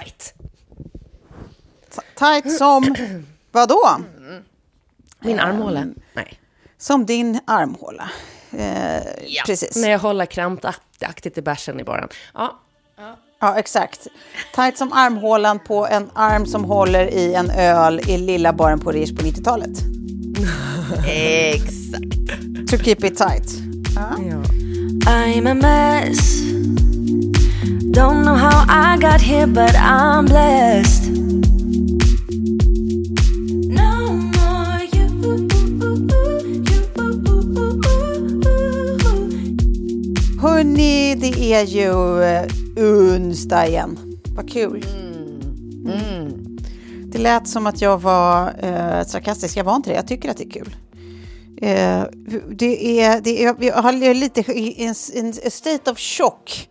Tajt. Tight som vadå? Min armhåla? Nej. Som din armhåla. Eh, Precis. När jag håller krampaktigt i bärsen i baren. Ja, Ja, exakt. Tight som armhålan på en arm som håller i en öl i lilla baren på Rish på 90-talet. Exakt. To keep it tight. I'm a mess. Don't know how I got here, but I'm blessed. No more you. Hörni, det är ju eh, onsdag igen. Vad kul. Mm. Det lät som att jag var eh, sarkastisk. Jag var inte det. Jag tycker att det är kul. Eh, det är, det är, jag har lite i en, en state of shock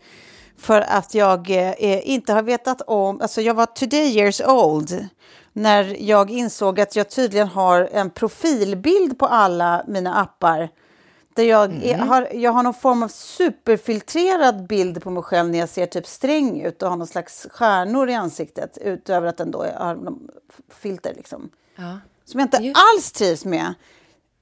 för att jag eh, inte har vetat om... Alltså jag var today years old när jag insåg att jag tydligen har en profilbild på alla mina appar där jag, är, har, jag har någon form av superfiltrerad bild på mig själv när jag ser typ sträng ut och har någon slags stjärnor i ansiktet utöver att den då har någon filter liksom. Ja. Som jag inte alls trivs med.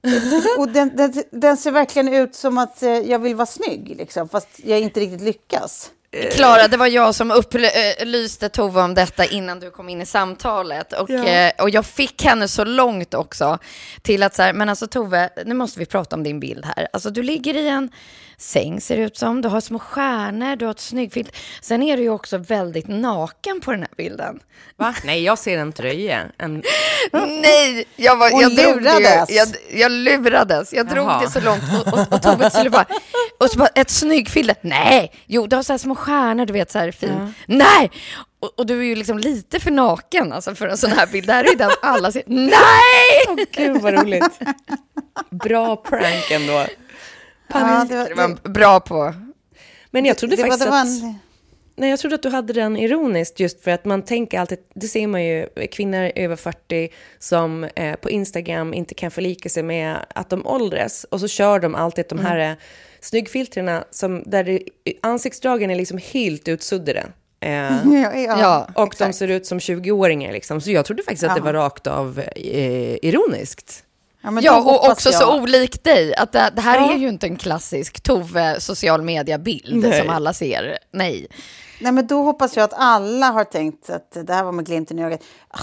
och den, den, den ser verkligen ut som att eh, jag vill vara snygg, liksom, fast jag inte riktigt lyckas. Klara, det var jag som upplyste Tove om detta innan du kom in i samtalet. Och, Ja. eh, och jag fick henne så långt också till att så här, men alltså Tove, nu måste vi prata om din bild här. Alltså du ligger i en säng ser det ut som, du har små stjärnor, du har ett snyggfilt. Sen är du ju också väldigt naken på den här bilden. Va? Nej, jag ser en tröja. En... Nej, jag, var, jag lurades. ju, jag, jag lurades. Jag drog Jaha. det så långt och, och, och Tove skulle bara, och så bara ett snyggfilter. Nej, jo, du har så här små stjärnor, du vet, så här fin. Nej! Och, och du är ju liksom lite för naken alltså, för en sån här bild. Det här är ju den alla ser. Nej! Gud vad roligt. Bra prank ändå. Ja, det, Det var bra på. Men jag trodde det, var, faktiskt det var att... en, Nej, jag trodde att du hade den ironiskt just för att man tänker alltid, det ser man ju, kvinnor över 40 som eh, på Instagram inte kan förlika sig med att de åldras och så kör de alltid de här mm. snyggfiltrerna som, där det, ansiktsdragen är liksom helt utsuddade. Eh, ja, ja, och de exakt. ser ut som 20-åringar liksom. Så jag trodde faktiskt att det var rakt av eh, ironiskt. Ja, Ja, och också så jag- olik dig. Att det, det här Ja. är ju inte en klassisk Tove social media-bild som alla ser. Nej. Nej, men då hoppas jag att alla har tänkt att det här var med glimten i ögat. Ah,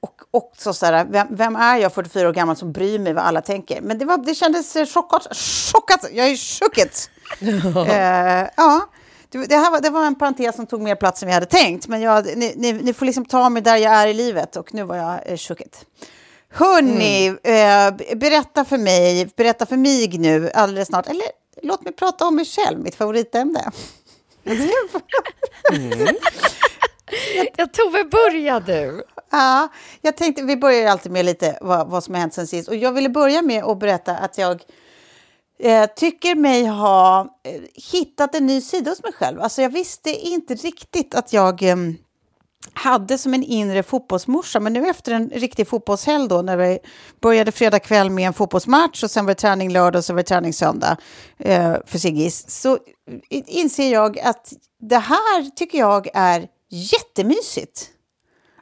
Och också så här, vem, vem är jag 44 år gammal som bryr mig vad alla tänker? Men det, var, det kändes eh, chockat. chockat. Jag är chocket. eh, ja, det, det, här var, det var en parentes som tog mer plats än vi hade tänkt. Men jag, ni, ni, ni får liksom ta mig där jag är i livet och nu var jag eh, chocket. Hörni, eh, b- berätta för mig, berätta för mig nu alldeles snart. Eller låt mig prata om mig själv, mitt favoritämne. Ja, Tove, börja du. Ja, jag tänkte, vi börjar alltid med lite vad, vad som har hänt sen sist. Och jag ville börja med att berätta att jag eh, tycker mig ha eh, hittat en ny sida hos mig själv. Alltså jag visste inte riktigt att jag eh, hade som en inre fotbollsmorsa. Men nu efter en riktig fotbollshelg då, när vi började fredag kväll med en fotbollsmatch och sen var det träning lördag och så var det träning söndag eh, för Siggis, så inser jag att det här tycker jag är jättemysigt.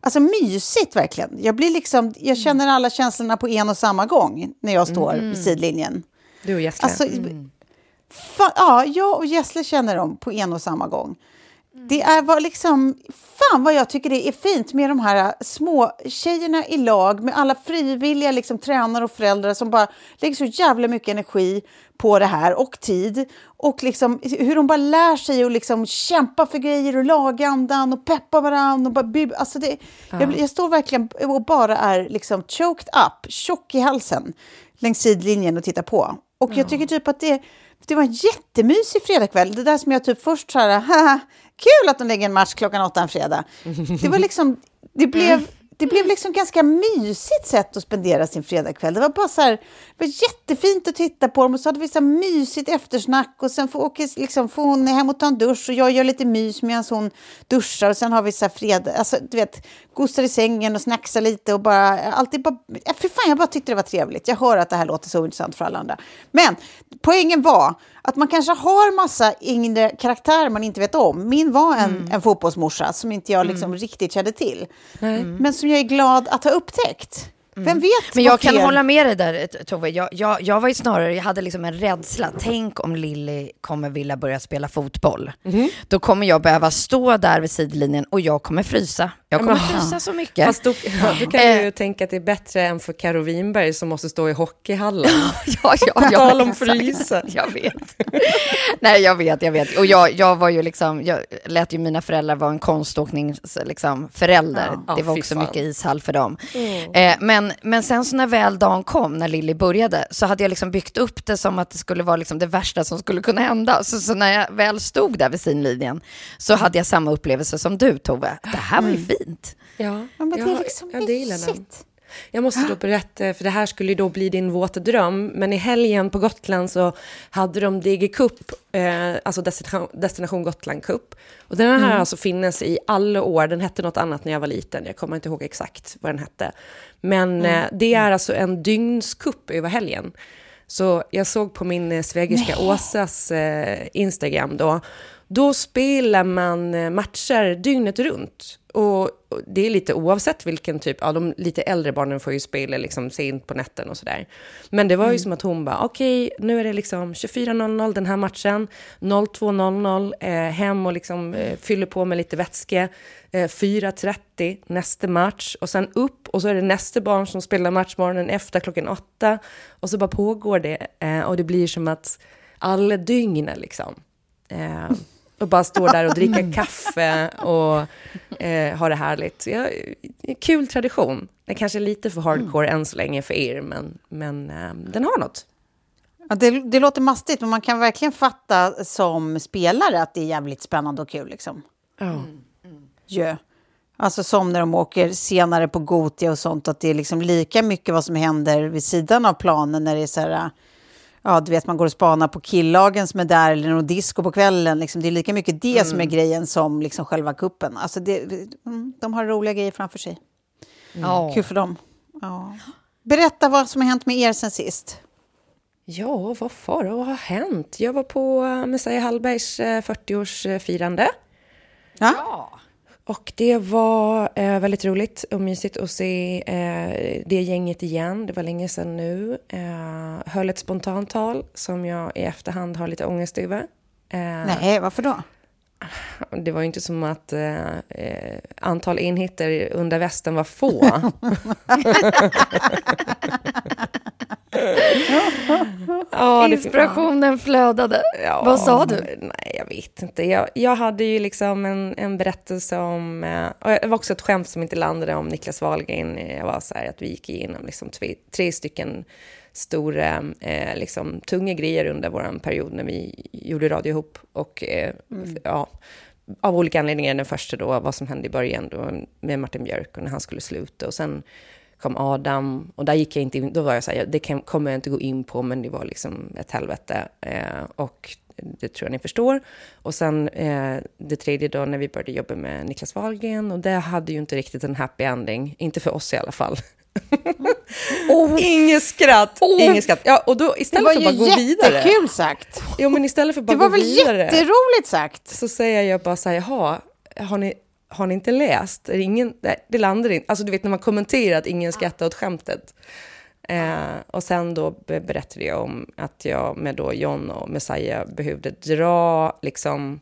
Alltså mysigt verkligen. Jag, blir liksom, jag känner alla känslorna på en och samma gång när jag står mm. vid sidlinjen. Du och Gessle. Alltså, mm. ja, jag och Gessle känner dem på en och samma gång. Det är vad liksom, fan vad jag tycker det är fint med de här små tjejerna i lag med alla frivilliga liksom, tränare och föräldrar som bara lägger så jävla mycket energi på det här och tid. Och liksom, hur de bara lär sig att liksom kämpa för grejer och laga andan och peppa varandra. Och bara alltså det, ja. jag, jag, står verkligen och bara är liksom choked up, tjock i halsen längs sidlinjen och tittar på. Och ja. jag tycker typ att det, det var en jättemysig fredagkväll. Det där som jag typ först så här, kul att de lägger en match klockan åtta en fredag. Det var liksom, det blev, det blev liksom ganska mysigt sätt att spendera sin fredagkväll. Det var bara så här, det var jättefint att titta på dem och så hade vi så mysigt eftersnack och sen får, åker, liksom, får hon hem och ta en dusch och jag gör lite mys medan hon duschar och sen har vi så här fredag, alltså du vet, gosar i sängen och snacksar lite och bara, alltid bara, äh, för fan jag bara tyckte det var trevligt. Jag hör att det här låter så intressant för alla andra. Men poängen var att man kanske har massa yngre karaktärer man inte vet om. Min var en, mm. en fotbollsmorsa som inte jag liksom mm. riktigt kände till. Mm. Men som jag är glad att ha upptäckt. Vem mm. vet? Men jag kan hålla med dig där Tove. Jag, jag, jag var ju snarare, jag hade liksom en rädsla. Tänk om Lilly kommer vilja börja spela fotboll. Mm. Då kommer jag behöva stå där vid sidlinjen och jag kommer frysa. Jag kommer Aha. frysa så mycket. Fast då, då kan du ju tänka att det är bättre än för Karo Winberg som måste stå i hockeyhallen. ja, ja, På tal om frysa. Jag vet. Nej, jag vet, jag vet. Och jag, jag var ju liksom, jag lät ju mina föräldrar vara en konståknings, liksom. Ja. Det var också mycket ishall för dem. Mm. Eh, men, men sen så när väl dagen kom, när Lilly började, så hade jag liksom byggt upp det som att det skulle vara liksom det värsta som skulle kunna hända. Så, så när jag väl stod där vid sidlinjen så hade jag samma upplevelse som du, Tove. Det här var ju fint fint. Ja, ja men det är liksom jag, mysigt. Jag måste då berätta, för det här skulle ju då bli din våta dröm, men i helgen på Gotland så hade de DG Cup, eh, alltså Destination, Destination Gotland Cup. Och den här mm. alltså finnes i alla år, den hette något annat när jag var liten, jag kommer inte ihåg exakt vad den hette. Men mm. eh, det är alltså en dygnskupp över helgen. Så jag såg på min eh, svägerska Åsas eh, Instagram då, då spelar man eh, matcher dygnet runt. Och det är lite oavsett vilken typ, ja de lite äldre barnen får ju spela liksom sent på nätten och sådär. Men det var ju mm. som att hon bara, okej okay, nu är det liksom 24.00 den här matchen, 02.00 eh, hem och liksom eh, fyller på med lite vätske, eh, 4.30 nästa match och sen upp och så är det nästa barn som spelar matchmorgonen efter klockan åtta och så bara pågår det eh, och det blir som att alla dygnen liksom. Eh, och bara stå där och dricka kaffe och eh, ha det härligt. Ja, kul tradition. Det kanske är lite för hardcore mm. än så länge för er, men, men eh, den har något. Ja, det, det, låter mastigt, men man kan verkligen fatta som spelare att det är jävligt spännande och kul. Liksom. Mm. Mm. Yeah. Alltså som när de åker senare på Gotia och sånt, att det är liksom lika mycket vad som händer vid sidan av planen när det är så här ja, du vet, man går och spanar på killagen som är där eller någon disco på kvällen. Liksom, det är lika mycket det mm. som är grejen som liksom själva kuppen. Alltså det, mm, de har roliga grejer framför sig. Mm. Kul för dem. Ja. Berätta vad som har hänt med er sen sist. Ja, vad far vad har hänt? Jag var på Messiah Hallbergs 40-årsfirande. Eh, ja. Och det var eh, väldigt roligt och mysigt att se eh, det gänget igen. Det var länge sedan nu. Eh, höll ett spontant tal som jag i efterhand har lite ångest över. Eh, Nej, varför då? Det var ju inte som att eh, eh antal enheter under västen var få. ja, Inspirationen flödade. Ja, Vad sa du? Nej, jag vet inte. Jag, jag hade ju liksom en, en berättelse om... Eh, det var också ett skämt som inte landade om Niklas Wahlgren. Jag var så här att vi gick igenom liksom tre, tre stycken stora, eh, liksom, tunga grejer under vår period när vi gjorde radio ihop. Och eh, mm. ja, av olika anledningar, den första då, vad som hände i början då med Martin Björk och när han skulle sluta. Och sen snacka om Adam. Och där gick jag inte in, då var jag så här, det kan, kommer jag inte gå in på, men det var liksom ett helvete. Eh, och det tror jag ni förstår. Och sen eh, det tredje då när vi började jobba med Niklas Wahlgren och det hade ju inte riktigt en happy ending, inte för oss i alla fall. oh. Inget skratt, oh. inget skratt. Ja, och då istället för att bara gå vidare. Det var ju jättekul sagt. Jo, men istället för bara det var väl vidare, jätteroligt sagt. Så säger jag bara så här, jaha, har ni, har ni inte läst? Är det, ingen, nej, det landar inte. Alltså du vet när man kommenterar att ingen skrattar åt skämtet. Eh, och sen då berättade jag om att jag med då John och Messiah behövde dra, liksom,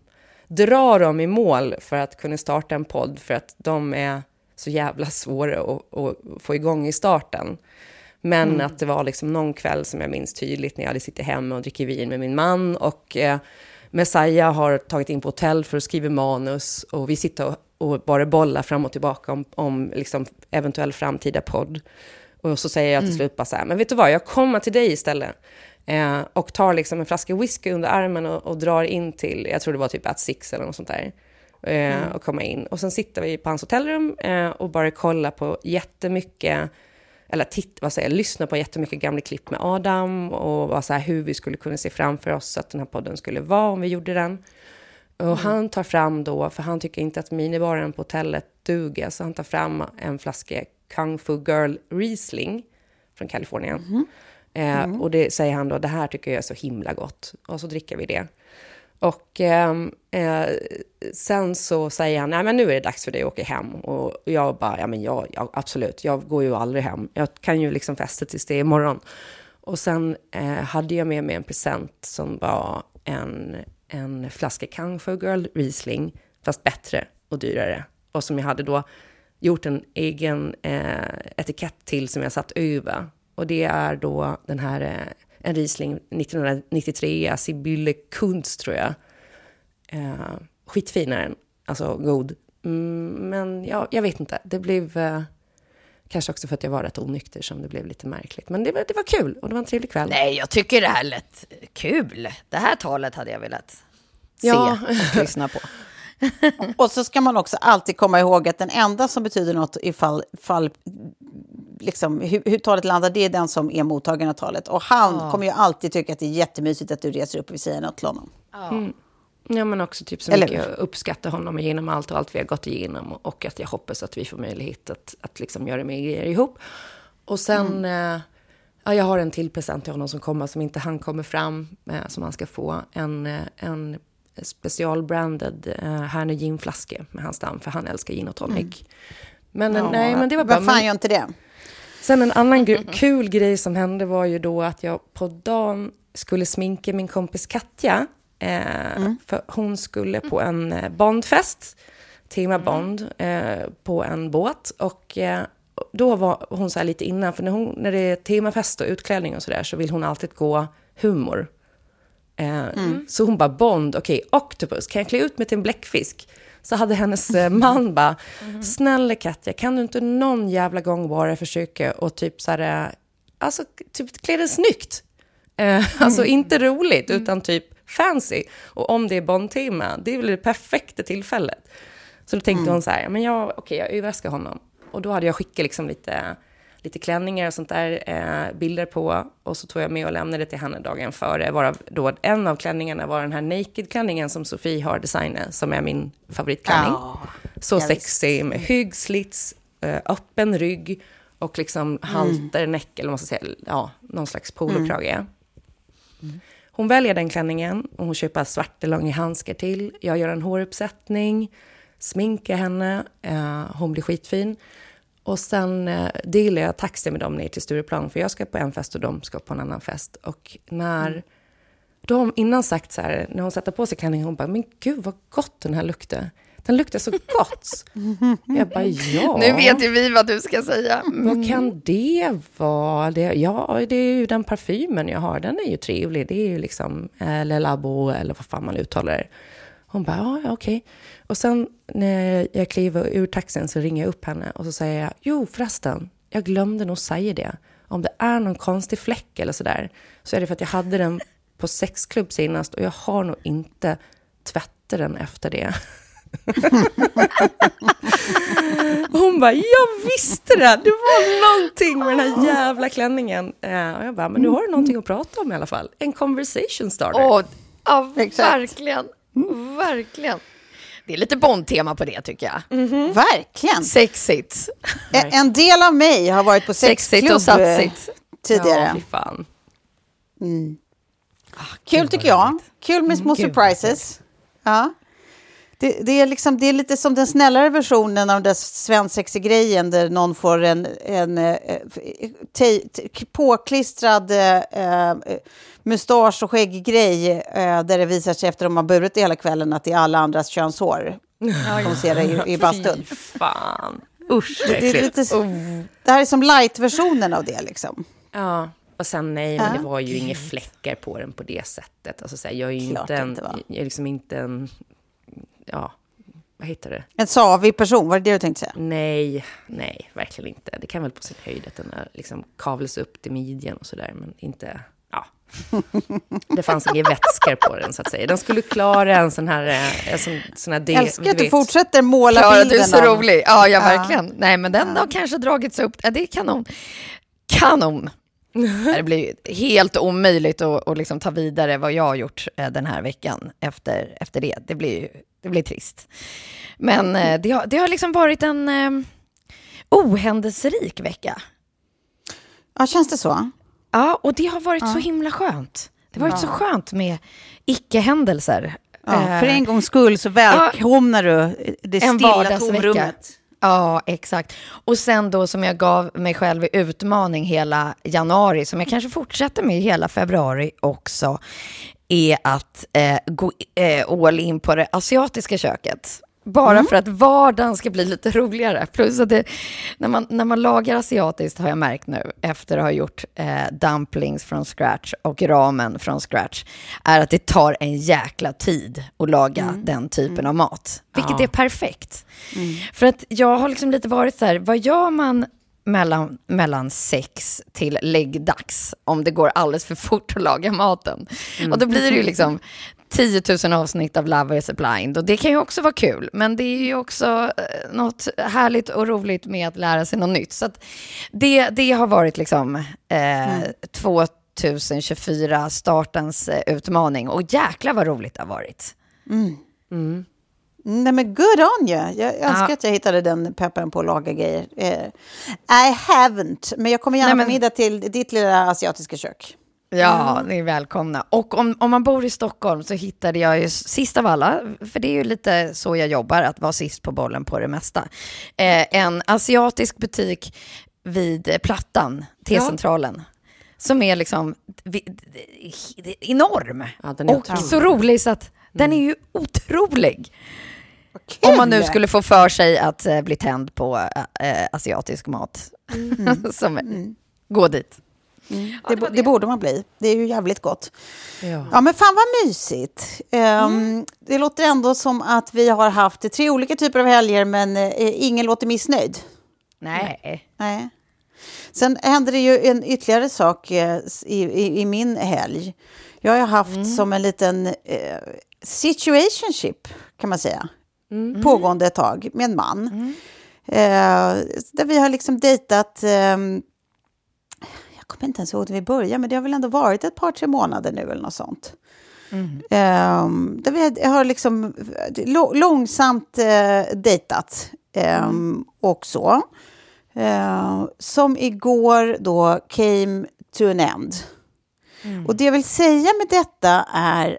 dra dem i mål för att kunna starta en podd, för att de är så jävla svåra att, att få igång i starten. Men mm. att det var liksom någon kväll som jag minns tydligt när jag hade suttit hemma och dricker vin med min man och eh, Messiah har tagit in på hotell för att skriva manus och vi sitter och, och bara bollar fram och tillbaka om, om liksom eventuell framtida podd. Och så säger jag till mm. slut bara så här, men vet du vad, jag kommer till dig istället. Eh, och tar liksom en flaska whisky under armen och, och, drar in till, jag tror det var typ at six eller något sånt där. Eh, mm. Och komma in. Och sen sitter vi på hans hotellrum eh, och bara kollar på jättemycket, eller titt, vad säger, lyssnar på jättemycket gamla klipp med Adam och vad, så här, hur vi skulle kunna se framför oss att den här podden skulle vara om vi gjorde den. Och mm. han tar fram då, för han tycker inte att minibaren på hotellet duger, så han tar fram en flaska Kung Fu Girl Riesling från Kalifornien. Mm. Eh, och det säger han då, det här tycker jag är så himla gott. Och så dricker vi det. Och ehm, eh, sen så säger han, nej men nu är det dags för dig att åka hem. Och jag bara, ja men jag, ja, absolut, jag går ju aldrig hem. Jag kan ju liksom festa tills det är imorgon. Och sen eh, hade jag med mig en present som var en, en flaska Kung Fu Girl Riesling, fast bättre och dyrare. Och som jag hade då gjort en egen eh, etikett till som jag satt över. Och det är då den här, eh, en Riesling 1993, Sibylle Kunst tror jag. Eh, skitfin är den, alltså god. Mm, men ja, jag vet inte, det blev... Eh, Kanske också för att jag var rätt onykter som det blev lite märkligt. Men det var, det var kul och det var en trevlig kväll. Nej, jag tycker det här lät kul. Det här talet hade jag velat se ja. och lyssna på. och så ska man också alltid komma ihåg att den enda som betyder något ifall, ifall liksom, hur, hur talet landar, det är den som är mottagaren av talet. Och han ja. kommer ju alltid tycka att det är jättemysigt att du reser upp och vill säga något till honom. Ja. Mm. Ja, men också typ så Eller? mycket jag uppskattar honom genom allt och allt vi har gått igenom. Och att jag hoppas att vi får möjlighet att, att liksom göra mer grejer ihop. Och sen, mm. eh, ja, jag har en till present till honom som kommer, som inte han kommer fram, eh, som han ska få. En, eh, en specialbranded uh, Hernö ginflaska med hans namn, för han älskar gin och tonic. Mm. Men ja, nej, men det var bara... Vad fan gör inte det? Sen en annan gre kul grej som hände var ju då att jag på dagen skulle sminka min kompis Katja. Eh, mm. För hon skulle på en eh, Bondfest, tema mm. Bond, eh, på en båt. Och eh, då var hon så här lite innan, för när, hon, när det är temafest och utklädning och så där så vill hon alltid gå humor. Eh, mm. Så hon bara, Bond, okej, okay, Octopus, kan jag klä ut mig till en bläckfisk? Så hade hennes eh, man bara, mm. snälla Katja, kan du inte någon jävla gång bara försöka och typ så här, eh, alltså typ klä dig snyggt? Eh, alltså mm. inte roligt, mm. utan typ fancy. Och om det är Bond-tema, det är väl det perfekta tillfället. Så då tänkte mm. hon så här, men jag, okej, okay, jag överraskar honom. Och då hade jag skickat liksom lite lite klänningar och sånt där, eh, bilder på. Och så tog jag med och lämnade till henne dagen före. Varav då en av klänningarna var den här naked-klänningen som Sofie har designat, som är min favoritklänning. Oh, så sexig med hyggslits, eh, öppen rygg och liksom mm. halterneck, eller vad man ska säga, ja, någon slags polokrage. Mm. Mm. Hon väljer den klänningen och hon köper svarta långa handskar till. Jag gör en håruppsättning, sminkar henne, eh, hon blir skitfin. Och sen eh, delar jag taxi med dem ner till Stureplan, för jag ska på en fest och de ska på en annan fest. Och när... Mm. Hon innan sagt så här, när hon sätter på sig klänningen, hon bara, men gud vad gott den här luktar. Den luktar så gott. jag bara, ja. Nu vet ju vi vad du ska säga. Mm. Vad kan det vara? Det, ja, det är ju den parfymen jag har. Den är ju trevlig. Det är ju liksom eh, Le Labo, eller vad fan man uttalar det. Hon bara, ja, okej. Okay. Och sen när jag kliver ur taxin så ringer jag upp henne och så säger jag, jo förresten, jag glömde nog säga det. Om det är någon konstig fläck eller sådär, så är det för att jag hade den på sexklubb senast och jag har nog inte tvättat den efter det. Hon bara, jag visste det! Det var någonting med den här jävla klänningen. Eh, och jag bara, men nu har du någonting att prata om i alla fall. En conversation starter. Åh, ja, Exakt. Verkligen. Verkligen. Det är lite Bond-tema på det tycker jag. Verkligen. Sexigt. En- En del av mig har varit på Sexigt sexklubb och satsigt. eh, tidigare. Ja, fy fan. Kul tycker jag. Kul med små Gud, surprises. Ja. Det, det, är liksom, det är lite som den snällare versionen av den svensexig-grejen där någon får en, en eh, te, te, påklistrad eh, eh, mustasch och skägggrej eh, där det visar sig efter att de har burit det hela kvällen att det är alla andras könshår. De ser det i, i bastun. Fan. Usch, Det, det, är lite, det här är som light-versionen av det liksom. Ja, och sen nej, men det var ju inga fläckar på den på det sättet. Alltså, så här, jag är ju Klart inte en, inte, jag är liksom inte en, ja, vad heter det? En savig person, var det det du tänkte säga? Nej, nej, verkligen inte. Det kan väl på sin höjd att den är liksom kavlas upp till midjan och sådär, men inte, ja. Det fanns inga vätskor på den så att säga. Den skulle klara en sån här, eh, en sån, sån här del, Älskar att du fortsätter måla Klara, bilden du är så av- rolig. Ja, ja, verkligen. Nej, men den har kanske dragits upp. Ja, det är kanon. Kanon. Det blir helt omöjligt att, att liksom ta vidare vad jag har gjort eh, den här veckan efter, efter det. Det blir, det blir trist. Men eh, det har, det har liksom varit en eh, ohändelserik vecka. Ja, känns det så? Ja, och det har varit så himla skönt. Det har varit så skönt med icke-händelser. Ja, för en gångs skull så välkomnar du det stilla tomrummet. Ja, exakt. Och sen då som jag gav mig själv i utmaning hela januari, som jag kanske fortsätter med hela februari också, är att eh, gå eh, all in på det asiatiska köket. Bara för att vardagen ska bli lite roligare. Plus att det, när, man, när man lagar asiatiskt har jag märkt nu, efter att ha gjort eh, dumplings från scratch och ramen från scratch, är att det tar en jäkla tid att laga den typen av mat. Vilket är perfekt. För att jag har liksom lite varit så här, vad gör man mellan, mellan sex till läggdags om det går alldeles för fort att laga maten. Och då blir det ju liksom 10 000 avsnitt av Love is blind och det kan ju också vara kul. Men det är ju också eh, något härligt och roligt med att lära sig något nytt. Så att det, det har varit liksom eh, 2024 startens eh, utmaning och jäkla vad roligt det har varit. Nej men good on you. Jag önskar att jag hittade den peppen på att laga grejer. Eh, I haven't, men jag kommer gärna Nej, men- på middag till ditt lilla asiatiska kök. Ja, ni är välkomna. Och om, om man bor i Stockholm så hittade jag ju sist av alla, för det är ju lite så jag jobbar, att vara sist på bollen på det mesta. Eh, en asiatisk butik vid eh, Plattan, T-centralen. Som är liksom enorm. Ja, den är och otrolig. så rolig så att den är ju otrolig. Om man nu skulle få för sig att eh, bli tänd på eh, asiatisk mat. som, Gå dit. Det, bo- det borde man bli. Det är ju jävligt gott. Ja. Ja, men fan vad mysigt. Ehm, Det låter ändå som att vi har haft tre olika typer av helger, men eh, ingen låter missnöjd. Nej. Nej. Sen hände det ju en ytterligare sak eh, i, i, i min helg. Jag har haft som en liten eh, situationship, kan man säga. Pågående ett tag med en man. Eh, där vi har liksom dejtat... kommer inte ens ihåg när vi började, men det har väl ändå varit ett par, tre månader nu eller något sånt. Ehm, där vi har liksom långsamt eh, dejtat ehm, och så. Eh, som igår då came to an end. Och det jag vill säga med detta är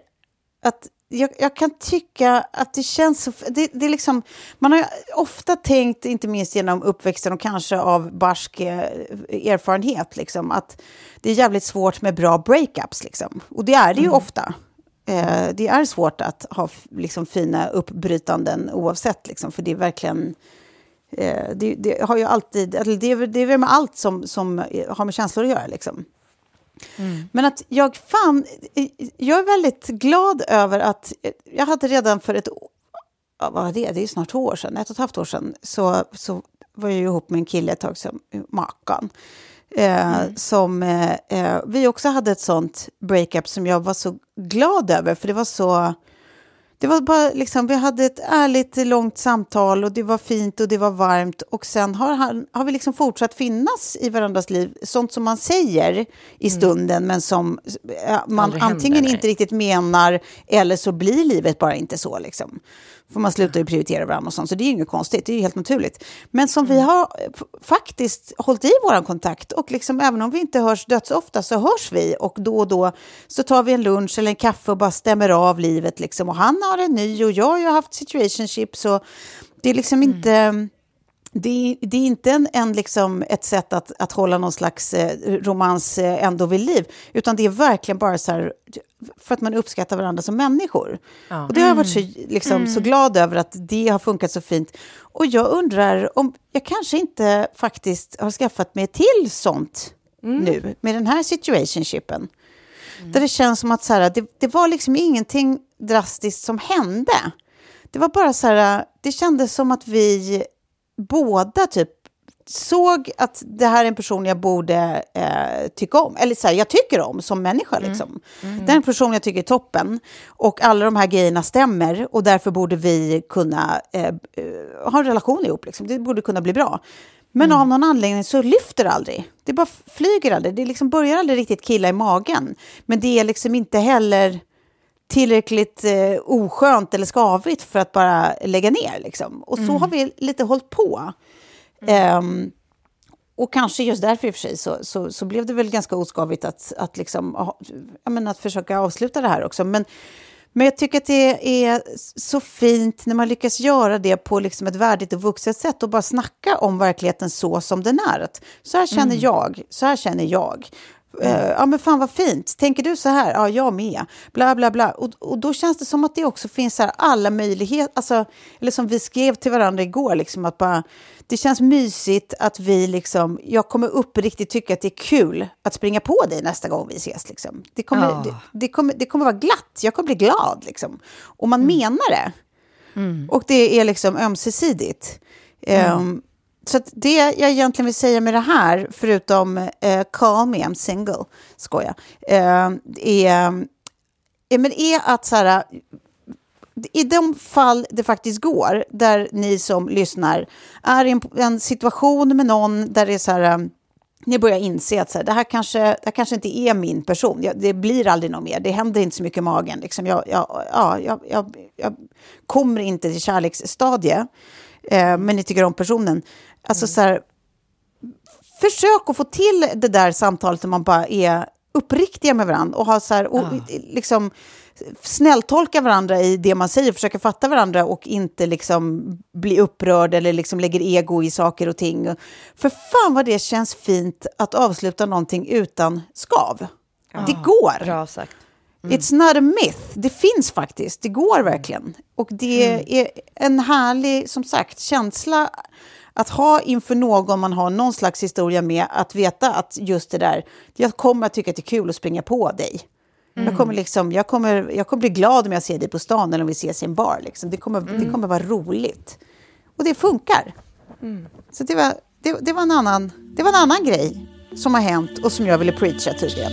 att jag, jag kan tycka att det känns så... Det, det är liksom, man har ofta tänkt, inte minst genom uppväxten och kanske av barsk eh, erfarenhet, liksom, att det är jävligt svårt med bra breakups. Liksom. Och det är det ju ofta. Eh, det är svårt att ha liksom, fina uppbrytanden oavsett, liksom, för det är verkligen... Eh, det, det har ju alltid... Det, det är väl med allt som, som har med känslor att göra. Liksom. Men att jag fan, jag är väldigt glad över att jag hade redan för ett ja, vad var det? Det är snart två år sedan, ett och ett halvt år sedan, så, så var jag ihop med en kille ett tag som Makan. Eh, Som eh, eh, vi också hade ett sånt breakup som jag var så glad över, för det var så... Det var bara liksom, vi hade ett ärligt långt samtal och det var fint och det var varmt och sen har, han, har vi liksom fortsatt finnas i varandras liv. Sånt som man säger i stunden men som eh, man Aldrig händer, antingen nej. inte riktigt menar eller så blir livet bara inte så. Liksom. Får man sluta ju prioritera varandra och sånt, så det är ju inget konstigt, det är ju helt naturligt. Men som vi har f- faktiskt hållit i vår kontakt och liksom, även om vi inte hörs dödsofta så hörs vi. Och då och då så tar vi en lunch eller en kaffe och bara stämmer av livet liksom. Och han har en ny och jag har ju haft situationship så det är liksom inte... Det är, det är inte en, en liksom ett sätt att, att hålla någon slags eh, romans eh, ändå vid liv, utan det är verkligen bara så här, för att man uppskattar varandra som människor. Och det har jag varit så, liksom, så glad över att det har funkat så fint. Och jag undrar om jag kanske inte faktiskt har skaffat mig till sånt nu, med den här situationshipen. Där det känns som att så här, det, det var liksom ingenting drastiskt som hände. Det var bara så här, det kändes som att vi båda typ såg att det här är en person jag borde eh, tycka om. Eller så här, jag tycker om som människa. Liksom. Det är en person jag tycker är toppen. Och alla de här grejerna stämmer. Och därför borde vi kunna eh, eh, ha en relation ihop. Liksom. Det borde kunna bli bra. Men av någon anledning så lyfter det aldrig. Det bara flyger aldrig. Det liksom börjar aldrig riktigt killa i magen. Men det är liksom inte heller tillräckligt eh, oskönt eller skavigt för att bara lägga ner. Liksom. Och så har vi lite hållit på. Ehm, och kanske just därför i och för sig så, så, så blev det väl ganska oskavigt att, att, liksom, menar, att försöka avsluta det här också. Men, men jag tycker att det är så fint när man lyckas göra det på liksom ett värdigt och vuxet sätt och bara snacka om verkligheten så som den är. Att så här känner jag, så här känner jag. Eh, ja men fan vad fint, tänker du så här? Ja, jag med. Bla bla bla. Och, och då känns det som att det också finns så här alla möjligheter, alltså, eller som vi skrev till varandra igår, liksom att bara, det känns mysigt att vi liksom, jag kommer uppriktigt tycka att det är kul att springa på dig nästa gång vi ses. Liksom. Det, kommer, Ja. det, det, kommer, det kommer vara glatt, jag kommer bli glad. Liksom. Och man menar det. Och det är liksom ömsesidigt. Ehm, så att det jag egentligen vill säga med det här, förutom eh, call me, I'm single, skoja, eh, är, är, men är att så här, i de fall det faktiskt går, där ni som lyssnar är i en, en situation med någon där det är så här, eh, ni börjar inse att så här, det, här kanske, det här kanske inte är min person. Jag, det blir aldrig något mer. Det händer inte så mycket i magen. Liksom jag, jag, ja, jag, jag, jag kommer inte till kärleksstadie, eh, men ni tycker om personen. Alltså så här, försök att få till det där samtalet där man bara är uppriktiga med varandra och, ha så här, och liksom snälltolka varandra i det man säger, försöka fatta varandra och inte liksom bli upprörd eller liksom lägger ego i saker och ting. För fan vad det känns fint att avsluta någonting utan skav. Det går. Bra sagt. It's not a myth. Det finns faktiskt. Det går verkligen. Och det är en härlig, som sagt, känsla att ha inför någon man har någon slags historia med, att veta att just det där, jag kommer att tycka att det är kul att springa på dig. Jag, kommer liksom, jag, kommer, jag kommer bli glad om jag ser dig på stan eller om vi ses i en bar. Liksom. Det, kommer, det kommer vara roligt. Och det funkar. Så det var, det, det, var en annan, det var en annan grej som har hänt och som jag ville preacha tydligen.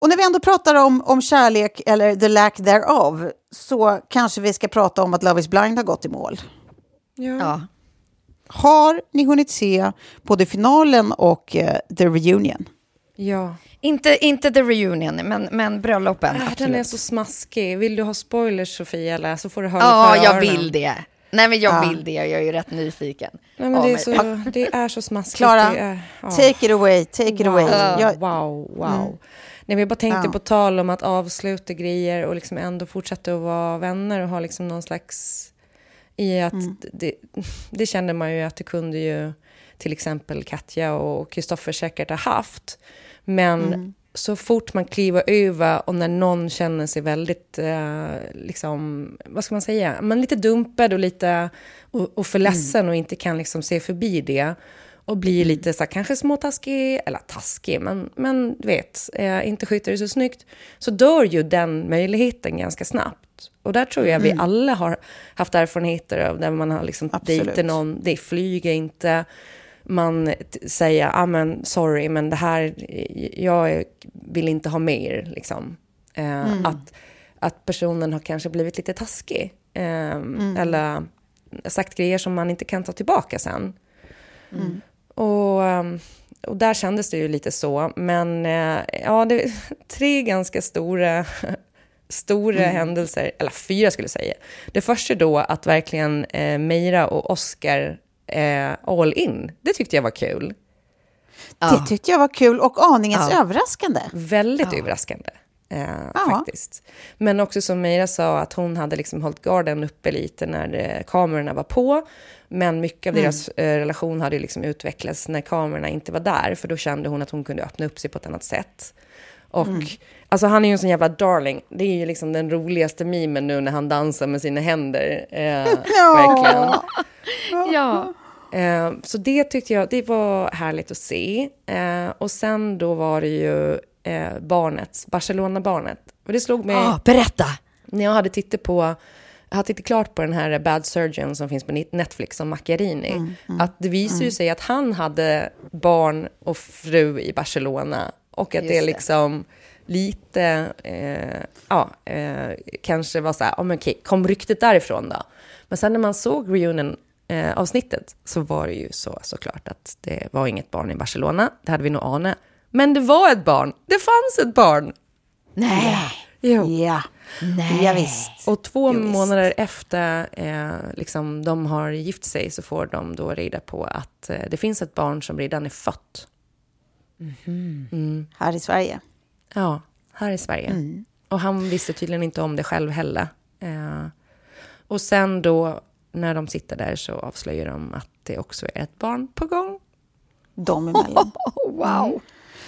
Och när vi ändå pratar om, om kärlek, eller the lack thereof, så kanske vi ska prata om att Love is blind har gått i mål. Ja. Har ni hunnit se både finalen och eh, the reunion? Ja. Inte, inte the reunion, men, men bröllopen. Äh, den är så smaskig. Vill du ha spoilers, Sofia, eller så får du höra Ja, jag öronen. vill det. Nej, men jag Ja. vill det. Jag är ju rätt nyfiken. Nej, men det, är så, det är så smaskigt. Klara, är, ja. take it away, take it away. Wow, Jag, wow, wow. Nej, men jag bara tänkte Ja. på tal om att avsluta grejer och liksom ändå fortsätta att vara vänner och ha liksom någon slags... I att det, det kände man ju att det kunde ju till exempel Katja och Kristoffer säkert ha haft. Men så fort man kliver över och när någon känner sig väldigt, eh, liksom, vad ska man säga, man lite dumpad och lite och, och för ledsen och inte kan liksom se förbi det och blir lite så här, kanske småtaskig, eller taskig, men, men du vet, eh, inte sköter det så snyggt, så dör ju den möjligheten ganska snabbt. Och där tror jag vi alla har haft erfarenheter av där man har liksom Absolut. någon, det flyger inte, man säger, ah, men sorry, men det här, jag vill inte ha mer. Liksom. Eh, att, att personen har kanske blivit lite taskig. Eh, Eller sagt grejer som man inte kan ta tillbaka sen. Och, ehm, och där kändes det ju lite så. Men eh, ja, det är tre ganska stora, stora händelser, eller fyra skulle jag säga. Det första då att verkligen eh, Meira och Oscar eh, all in. Det tyckte jag var kul. Det tyckte jag var kul och aningens överraskande. Väldigt överraskande. Eh, Faktiskt. Men också som Meira sa, att hon hade liksom hållit garden uppe lite när eh, kamerorna var på. Men mycket av deras eh, relation hade liksom utvecklats när kamerorna inte var där. För då kände hon att hon kunde öppna upp sig på ett annat sätt. Och alltså han är ju en sån jävla darling. Det är ju liksom den roligaste mimen nu när han dansar med sina händer. Eh, Verkligen. Ja. Eh, så det tyckte jag, det var härligt att se. Eh, och sen då var det ju eh, barnet, Barcelona-barnet. Och det slog mig Ah, berätta! när jag hade tittat på, jag hade tittat klart på den här Bad Surgeon som finns på Netflix om Macchiarini. Att det visar ju sig att han hade barn och fru i Barcelona. Och att det Just det. liksom lite, eh, ja, eh, kanske var så här, oh, men okej, kom ryktet därifrån då? Men sen när man såg reunion eh, avsnittet så var det ju så såklart att det var inget barn i Barcelona. Det hade vi nog anat. Men det var ett barn. Det fanns ett barn. Nej. Jo. Ja, ja visst. Och två Jo, visst. månader efter eh, liksom, de har gift sig så får de då reda på att eh, det finns ett barn som redan är fött. Här i Sverige. Ja, här i Sverige. Och han visste tydligen inte om det själv heller. Eh, och sen då när de sitter där så avslöjar de att det också är ett barn på gång. De emellan. Wow.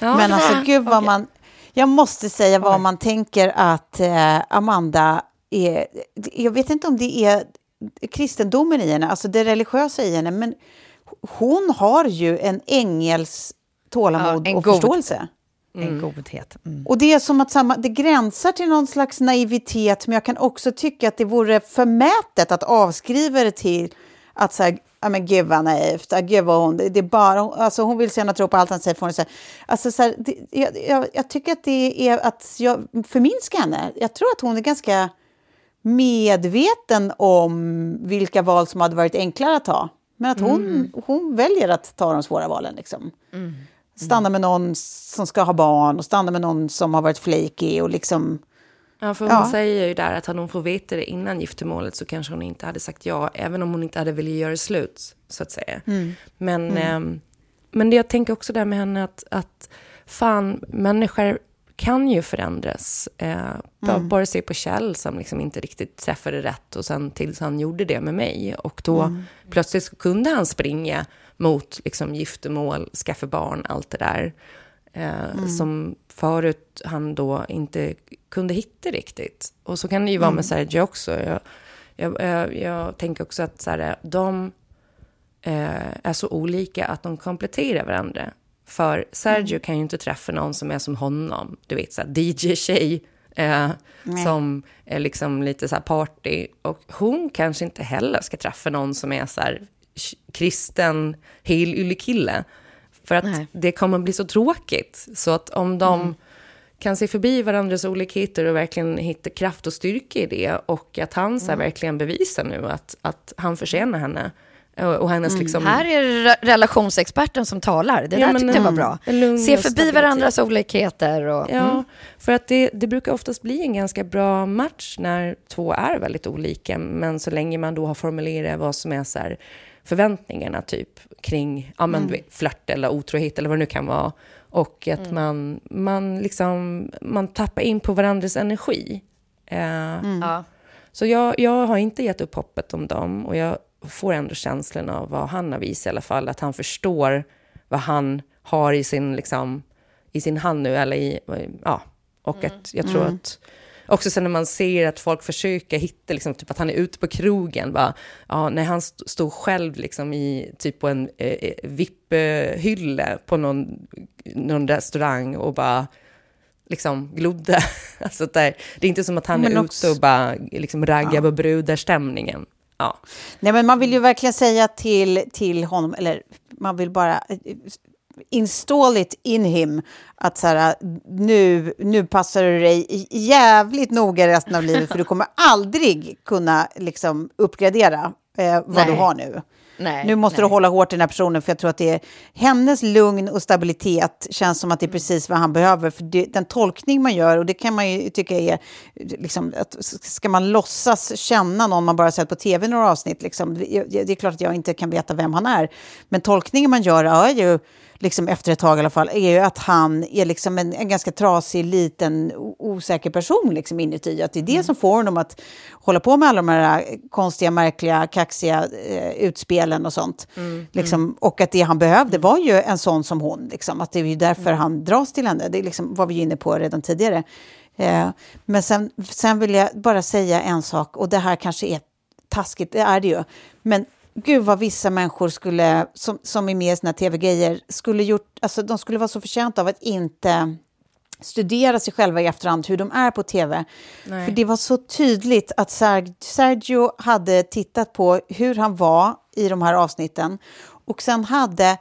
Ja, Men alltså gud vad man... Jag måste säga vad man tänker att eh, Amanda är... Jag vet inte om det är kristendomen i henne, alltså det religiösa i henne, men hon har ju en ängels tålamod Ja, en och god- förståelse. En godhet. Mm. Och det är som att samma, det gränsar till någon slags naivitet, men jag kan också tycka att det vore förmätet att avskriva det till att säga, ja men gud vad naivt, ja, gud vad hon, det är bara, alltså hon vill se och tro på allt han säger, får hon säga. Alltså så här, det, jag, jag, jag tycker att det är att jag förminskar henne. Jag tror att hon är ganska medveten om vilka val som hade varit enklare att ta. Men att hon, hon väljer att ta de svåra valen. Liksom. Stanna med någon som ska ha barn och stanna med någon som har varit flaky och liksom... Ja, för hon Ja. säger ju där att hade hon fått veta det innan giftermålet så kanske hon inte hade sagt ja, även om hon inte hade velat göra slut, så att säga. Men, ehm, men det jag tänker också där med henne att, att fan, människor kan ju förändras. Eh, bara, bara se på Kjell som liksom inte riktigt träffade rätt och sen tills han gjorde det med mig. Och då plötsligt så kunde han springa mot liksom, giftermål, skaffa barn, allt det där. Eh, Som förut han då inte kunde hitta riktigt. Och så kan det ju vara med Sergio också. Jag, jag, jag, jag tänker också att så här, de eh, är så olika att de kompletterar varandra. För Sergio kan ju inte träffa någon som är som honom. Du vet, så här, DJ-tjej. Eh, som är liksom lite så här party. Och hon kanske inte heller ska träffa någon som är så här kristen, helylle-kille. För att Nej. det kommer bli så tråkigt. Så att om de kan se förbi varandras olikheter och verkligen hitta kraft och styrka i det. Och att han så här verkligen bevisar nu att, att han förtjänar henne. Och, hennes liksom... Här är re- relationsexperten som talar. Det Ja, där men, tyckte jag var mm, bra. Se förbi varandras olikheter. Och, Ja, mm. för att det, det brukar oftast bli en ganska bra match när två är väldigt olika. Men så länge man då har formulerat vad som är så här förväntningarna typ kring ja, men, vet, flört eller otrohet eller vad det nu kan vara. Och att man, man, liksom, man tappar in på varandras energi. Eh, Ja. Så jag, jag har inte gett upp hoppet om dem och jag får ändå känslan av vad han har visat i alla fall, att han förstår vad han har i sin, liksom, i sin hand nu, eller i, ja, och att jag tror att också sen när man ser att folk försöker hitta, liksom, typ att han är ute på krogen, bara, ja, när han st- stod själv liksom i, typ på en eh, VIP-hylla på någon, någon restaurang och bara liksom glodde. Alltså där, det är inte som att han Men är också- ute och bara liksom raggar på brudarstämningen. Ja. Nej, men man vill ju verkligen säga till, till honom, eller man vill bara eh, install it in him, att så här, nu, nu passar du dig jävligt noga resten av livet, för du kommer aldrig kunna liksom, uppgradera eh, vad Nej. du har nu. Nej, nu måste nej. du hålla hårt i den här personen, för jag tror att det är hennes lugn och stabilitet känns som att det är precis vad han behöver. För det, den tolkning man gör, och det kan man ju tycka är, liksom, att ska man låtsas känna någon man bara sett på tv några avsnitt, liksom, det, det är klart att jag inte kan veta vem han är. Men tolkningen man gör är ju, liksom efter ett tag i alla fall, är ju att han är liksom en, en ganska trasig, liten, osäker person liksom inuti. Att det är det som får honom att hålla på med alla de här konstiga, märkliga, kaxiga eh, utspelen och sånt. Liksom, och att det han behövde var ju en sån som hon. Liksom, att det är ju därför han dras till henne. Det är liksom, var vi inne på redan tidigare. Eh, men sen, sen vill jag bara säga en sak, och det här kanske är taskigt, det är det ju. Men gud vad vissa människor skulle, som, som är med i här tv-grejer, skulle gjort, alltså de skulle vara så förtjänta av att inte studera sig själva i efterhand, hur de är på tv. För det var så tydligt att Ser- Sergio hade tittat på hur han var i de här avsnitten och sen hade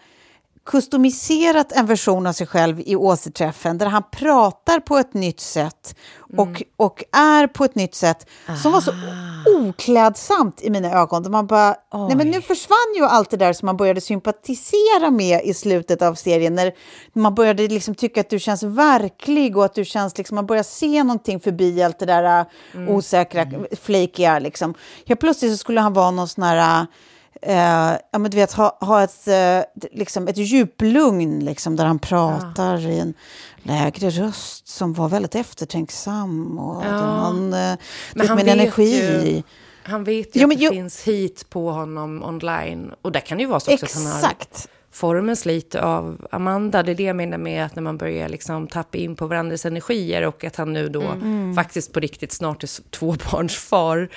kustomiserat en version av sig själv i återträffen där han pratar på ett nytt sätt och, och är på ett nytt sätt som var så oklädsamt i mina ögon. Där man bara, nej men nu försvann ju allt det där som man började sympatisera med i slutet av serien. När man började liksom tycka att du känns verklig och att du känns liksom, man börjar se någonting förbi allt det där uh, osäkra, flakiga liksom. Ja, plötsligt så skulle han vara någon sån här Eh, ja, men du vet, ha, ha ett, eh, liksom ett djuplugn liksom, där han pratar i en lägre röst som var väldigt eftertänksam. Och där han, eh, du vet, med en energi. Ju, han vet ju Jo, att men det jo- finns hit på honom online. Och det kan ju vara så också att han har Exakt. formas lite av Amanda. Det är det jag menar med att när man börjar liksom tappa in på varandras energier och att han nu då Mm. faktiskt på riktigt snart är tvåbarnsfar.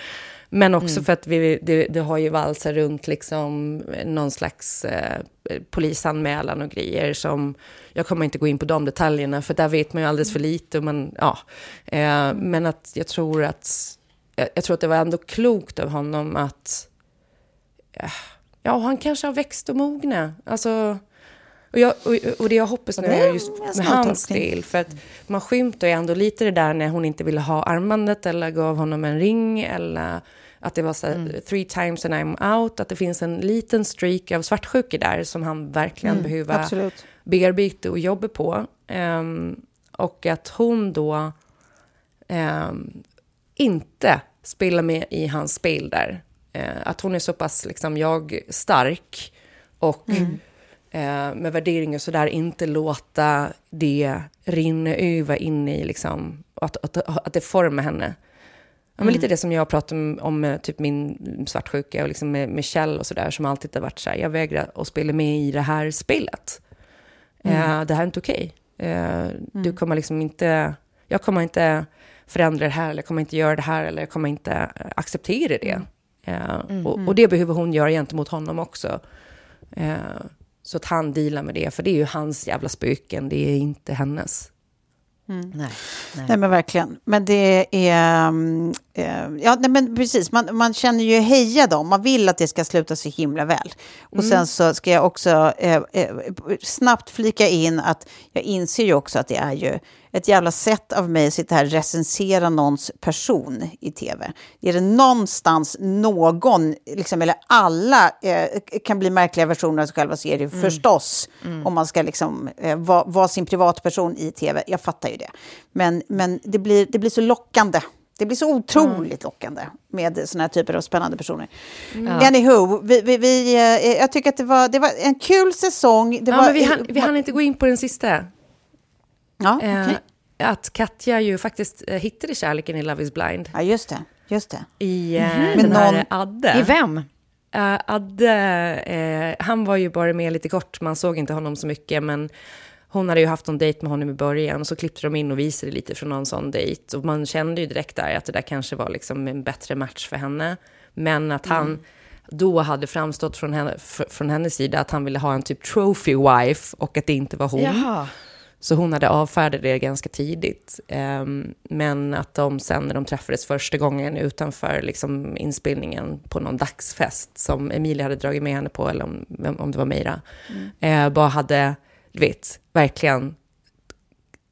Men också Mm. för att vi, det, det har ju valsat runt liksom någon slags eh, polisanmälan och grejer som, jag kommer inte gå in på de detaljerna för där vet man ju alldeles för lite. Och man, ja. eh, men att jag tror att, jag, jag tror att det var ändå klokt av honom att Ja, han kanske har växt och mognat. Alltså, och, jag, och, och det jag hoppas nu är just med hans del. För att man skymtar ju ändå lite det där när hon inte ville ha armbandet eller gav honom en ring. Eller att det var så här, Mm. three times and I'm out. Att det finns en liten streak av svartsjuka där som han verkligen behöver Mm, absolut. bearbeta och jobba på. Ehm, och att hon då ehm, inte spelar med i hans spel där. Eh, att hon är så pass liksom, jag stark och eh, med värderingar och sådär inte låta det rinna över in i liksom, att, att, att det formar henne. Ja, men lite det som jag pratade om, om med typ min svartsjuka och liksom med, med Kjell och sådär som alltid har varit så här, jag vägrar att spela med i det här spelet. Eh, det här är inte okej. Eh, Du kommer liksom inte, jag kommer inte förändra det här, eller jag kommer inte göra det här, eller jag kommer inte eh, acceptera det. Eh, och, och det behöver hon göra gentemot honom också. Eh, så att han dealar med det, för det är ju hans jävla spöken, det är inte hennes. Nej, nej. Nej, men verkligen. Men det är... mm, eh, ja, nej, men precis. Man, man känner ju heja dem. Man vill att det ska sluta så himla väl. Och sen så ska jag också eh, snabbt flika in att jag inser ju också att det är ju ett jävla sätt av mig att sitta här och recensera någons person i tv. Är det någonstans någon, liksom, eller alla, eh, kan bli märkliga versioner av sig själva så är det ju förstås om man ska liksom, eh, vara vara sin privatperson i tv. Jag fattar ju det. Men, men det, blir, det blir så lockande. Det blir så otroligt lockande med såna här typer av spännande personer. Anywho, vi, vi, vi, eh, jag tycker att det var, det var en kul säsong. Det Ja, var, men vi, hann, vi hann inte gå in på den sista. Ja, Eh, okej. Att Katja ju faktiskt eh, hittade kärleken i Love is blind. ja, just det. Just det. I Men den här någon- Adde. I vem? Eh, Adde, eh, han var ju bara med lite kort, man såg inte honom så mycket, men hon hade ju haft någon dejt med honom i början, och så klippte de in och visade lite från någon sån dejt. Och man kände ju direkt där att det där kanske var liksom en bättre match för henne. Men att han då hade framstått från, henne, från hennes sida att han ville ha en typ trophy wife och att det inte var hon. Jaha. Så hon hade avfärdat det ganska tidigt. Ehm, men att de sen när de träffades första gången utanför liksom, inspelningen på någon dagsfest som Emilia hade dragit med henne på, eller om, det var Meira, eh, bara hade, du vet, verkligen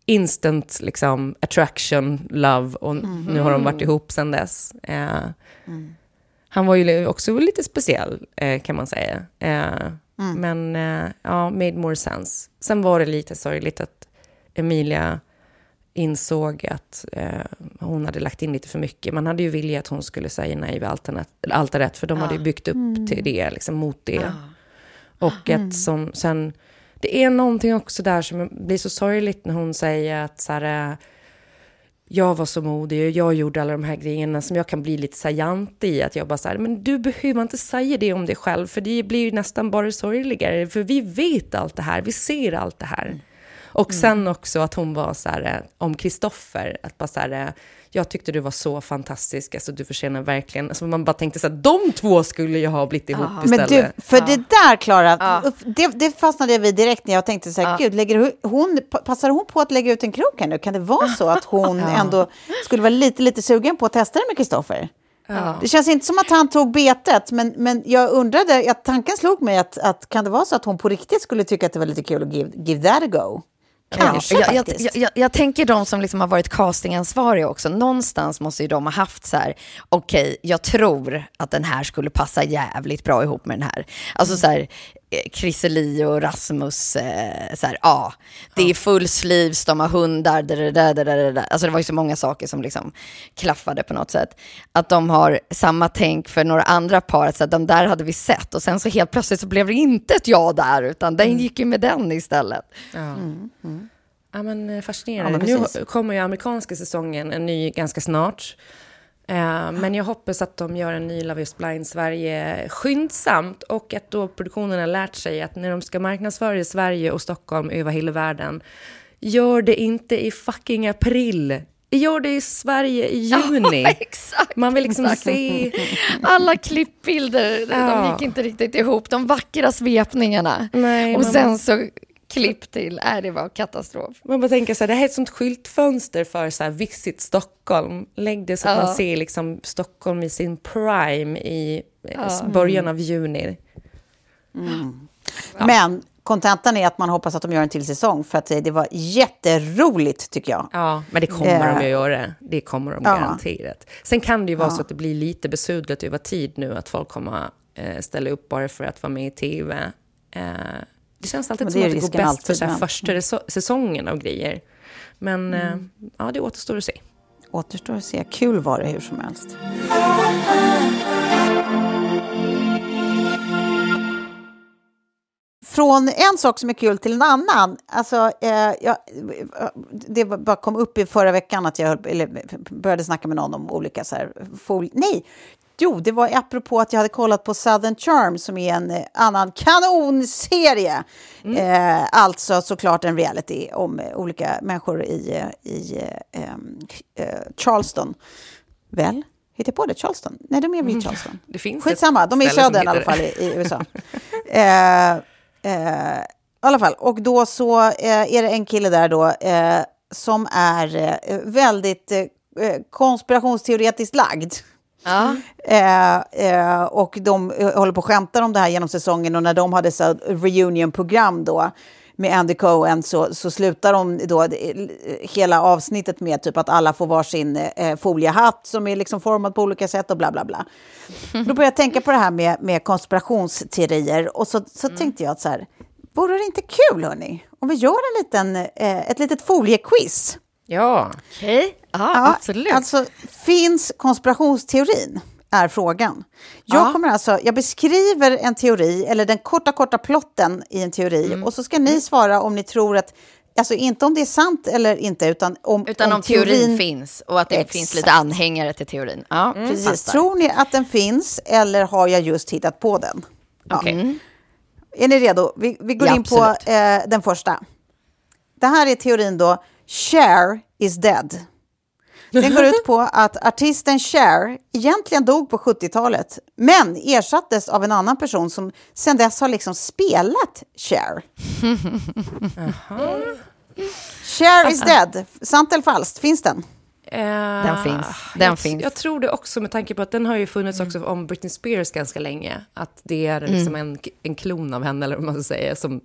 instant liksom, attraction, love och nu har de varit ihop sen dess. Eh, Han var ju också lite speciell, eh, kan man säga. Eh, Men ja, made more sense. Sen var det lite sorgligt att Emilia insåg att eh, hon hade lagt in lite för mycket. Man hade ju vilja att hon skulle säga nej vid altaret, för de hade ju byggt upp till det, liksom mot det. Och att som, sen, det är någonting också där som blir så sorgligt när hon säger att så här, eh, jag var så modig och jag gjorde alla de här grejerna som jag kan bli lite jantig i. Att jag bara så här, men du behöver inte säga det om dig själv, för det blir ju nästan bara sorgligare. För vi vet allt det här, vi ser allt det här. Och sen också att hon var så här, eh, om Kristoffer, att bara så här, eh, jag tyckte du var så fantastisk, alltså du förtjänar verkligen, alltså man bara tänkte så här, de två skulle ju ha blivit ihop Men istället. du, för det där, Klara, det, det fastnade jag vid direkt när jag tänkte så här, gud, lägger hon, passar hon på att lägga ut en krok här nu? Kan det vara så att hon ändå skulle vara lite, lite sugen på att testa det med Kristoffer? Det känns inte som att han tog betet, men, men jag undrade, att tanken slog mig att, att kan det vara så att hon på riktigt skulle tycka att det var lite kul att give, give that a go? Kanske jag, jag, jag, jag, jag tänker de som liksom har varit castingansvariga också, någonstans måste ju de ha haft så här, okej, jag tror att den här skulle passa jävligt bra ihop med den här. Alltså så här, eh, Chriseli och Rasmus, eh, så här, ja, det är full sleeves, de har hundar, da, da, da, da, da, da. alltså det var ju så många saker som liksom klaffade på något sätt. Att de har samma tänk för några andra par, så att de där hade vi sett. Och sen så helt plötsligt så blev det inte ett ja där, utan den gick ju med den istället. Ja, men eh, Ja, fascinerande. men nu kommer ju amerikanska säsongen, en ny ganska snart. Eh, men jag hoppas att de gör en ny Love is blind Sverige skyndsamt och att då produktionen har lärt sig att när de ska marknadsföra i Sverige och Stockholm över hela världen, gör det inte i fucking april. Gör det i Sverige i juni. exakt. Man vill liksom exakt. se... Alla klippbilder, de Ja. gick inte riktigt ihop. De vackra svepningarna. Nej, och man- sen så klipp till, äh, det var katastrof. Man bara tänker så här, det här är ett sånt skyltfönster för så här, Visit Stockholm. Lägg det så att Ja. man ser liksom Stockholm i sin prime i eh, början av juni. Men kontentan är att man hoppas att de gör en till säsong, för att det var jätteroligt tycker jag. Ja, men det kommer Eh, de ju göra. Det kommer de ja. garanterat. Sen kan det ju vara Ja. så att det blir lite besudlat över tid nu, att folk kommer eh, ställa upp bara för att vara med i tv. Eh, det känns alltid som det är att det går bäst för så här, första reso- säsongen av grejer. Men eh, ja, det återstår att se. Återstår att se. Kul var det hur som helst. Från en sak som är kul till en annan. Alltså, eh, jag, det var- bara kom upp i förra veckan att jag höll- började snacka med någon om olika så här, Nej, Jo, det var apropå att jag hade kollat på Southern Charm som är en eh, annan kanonserie. Eh, alltså såklart en reality om eh, olika människor i, eh, i eh, eh, Charleston. Väl? Hittar jag på det? Charleston? Nej, de är väl i Charleston? Det finns Skitsamma, de är i södern i alla fall i, i USA. eh, fall, och då så är det en kille där då som är väldigt konspirationsteoretiskt lagd. Ja. Eh, eh, och de eh, håller på och skämtar om det här genom säsongen och när de hade så reunion-program då med Andy Cohen så, så slutar de då eh, hela avsnittet med typ att alla får varsin eh, foliehatt som är liksom formad på olika sätt och bla bla bla. Då började jag tänka på det här med, med konspirationsteorier och så, så tänkte jag att så här, vore det inte kul hörni om vi gör en liten, eh, ett litet foliequiz? Ja. Okej, ja, Ja, absolut. Alltså, finns konspirationsteorin? Är frågan. Jag, Ja. kommer alltså, jag beskriver en teori, eller den korta, korta plotten i en teori, Mm. och så ska ni svara om ni tror att, alltså inte om det är sant eller inte, utan om, Utan om, teorin, finns och att det Exakt. finns lite anhängare till teorin. Ja, Precis. fattar. Tror ni att den finns eller har jag just hittat på den? Ja. Okej. Är ni redo? Vi, vi går Ja, in på eh, den första. Det här är teorin då, Cher is dead. Den går ut på att artisten Cher egentligen dog på 70-talet, men ersattes av en annan person som sedan dess har liksom spelat Cher. Cher is dead. Sant eller falskt? Finns den? Den finns. Den jag, finns. jag tror det också med tanke på att den har ju funnits också om Britney Spears ganska länge. Att det är liksom en, en klon av henne, eller vad man ska säga, som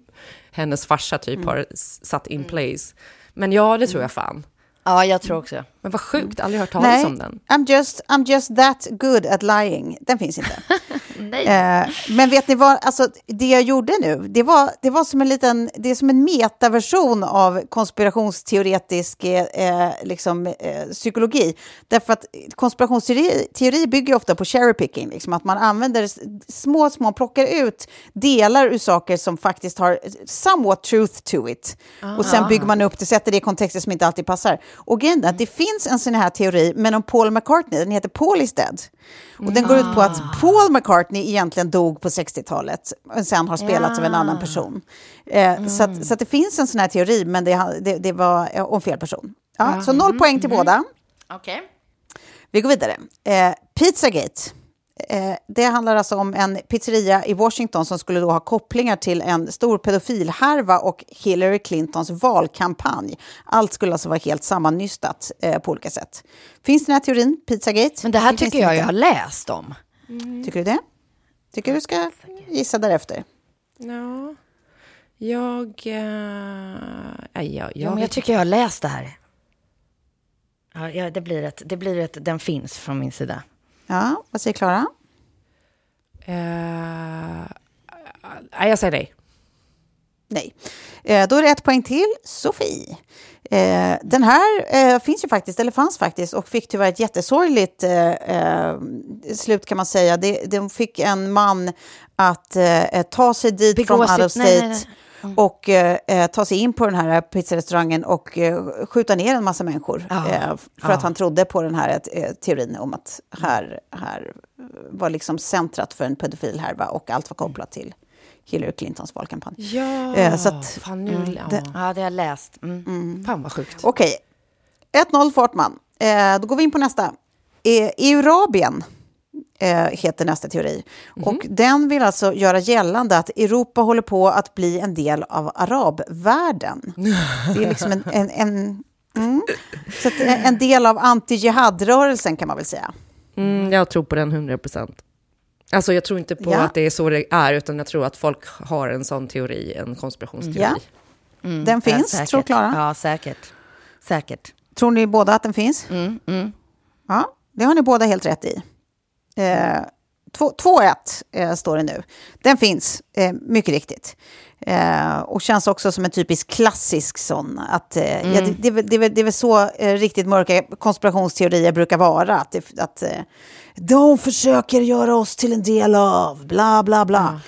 hennes farsa typ har s- satt in place. Men ja, det tror jag fan. Ja, jag tror också. Men vad sjukt, aldrig hört talas om den. I'm just, I'm just that good at lying. Den finns inte. Eh, men vet ni vad, alltså, det jag gjorde nu, det var, det var som en liten, det är som en metaversion av konspirationsteoretisk eh, liksom, eh, psykologi. Därför att konspirationsteori teori bygger ofta på cherry picking, liksom, att man använder små, små, plockar ut delar ur saker som faktiskt har somewhat truth to it. Och sen bygger man upp det, sätter det i kontexter som inte alltid passar. Och grejen är att det finns en sån här teori, men om Paul McCartney, den heter Paul is dead. Och den går ut på att Paul McCartney egentligen dog på 60-talet och sen har spelats av en annan person. Eh, så, att, så att det finns en sån här teori, men det, det, det var eh, om fel person. Ja, Så noll poäng till båda. Okej. Vi går vidare. Eh, Pizzagate. Eh, det handlar alltså om en pizzeria i Washington som skulle då ha kopplingar till en stor pedofilhärva och Hillary Clintons valkampanj. Allt skulle alltså vara helt sammannystat eh, på olika sätt. Finns den här teorin, Pizzagate? Men det här Finns tycker jag inte? jag har läst om. Tycker du det? Tycker du ska gissa därefter? Ja. Jag... Uh, nej, jag, Ja, men jag tycker jag har läst det här. Ja, ja, det blir ett, det blir ett, den finns från min sida. Ja, vad säger Klara? Nej, jag säger nej. Nej. Eh, då är det ett poäng till Sofie. Eh, den här eh, finns ju faktiskt, eller fanns faktiskt, och fick tyvärr ett jättesorgligt eh, eh, slut kan man säga. Det, de fick en man att eh, ta sig dit Begå från out of state nej. och eh, eh, ta sig in på den här pizzarestaurangen och eh, skjuta ner en massa människor. Ja. Eh, för att han trodde på den här eh, teorin om att här, här var liksom centrat för en pedofilhärva och allt var kopplat till Hillary Clintons valkampanj. Ja, Eh, så att- fan nu... ja. det- Ja, det har jag läst. Mm. Fan vad sjukt. Okej, 1-0 Fortman. Eh, då går vi in på nästa. Eh, Eurabien eh, heter nästa teori. Och den vill alltså göra gällande att Europa håller på att bli en del av arabvärlden. Det är liksom en, en, en, mm, så att, en del av anti-jihad-rörelsen kan man väl säga. Mm, jag tror på den 100 procent. Alltså jag tror inte på Ja. att det är så det är, utan jag tror att folk har en sån teori, en konspirationsteori. Ja. Mm. Den Ja, finns, säkert. tror Klara. Ja, säkert. Säkert. Tror ni båda att den finns? Mm, mm. Ja, det har ni båda helt rätt i. Eh, två- 2-1 eh, står det nu. Den finns, eh, mycket riktigt. Eh, och känns också som en typisk klassisk sån. Att, eh, ja, det, det, det, det är väl så eh, riktigt mörka konspirationsteorier brukar vara. Att, att eh, de försöker göra oss till en del av, bla bla bla.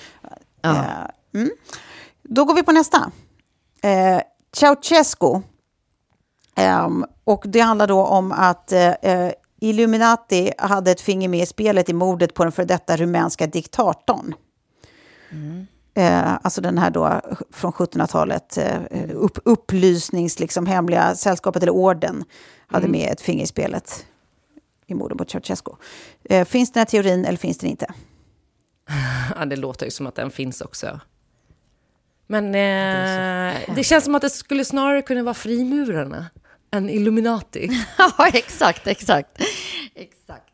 Eh, mm. Då går vi på nästa. Eh, Ceausescu Ehm, och det handlar då om att eh, Illuminati hade ett finger med i spelet i mordet på den för detta rumänska diktatorn. Eh, alltså den här då från 1700-talet, eh, upp, upplysnings, liksom hemliga sällskapet eller orden hade med ett finger i spelet i mordet på Ceausescu. Eh, finns den här teorin eller finns den inte? Ja, det låter ju som att den finns också. Men eh, det känns som att det skulle snarare kunna vara frimurarna än Illuminati. Ja, exakt, exakt. exakt.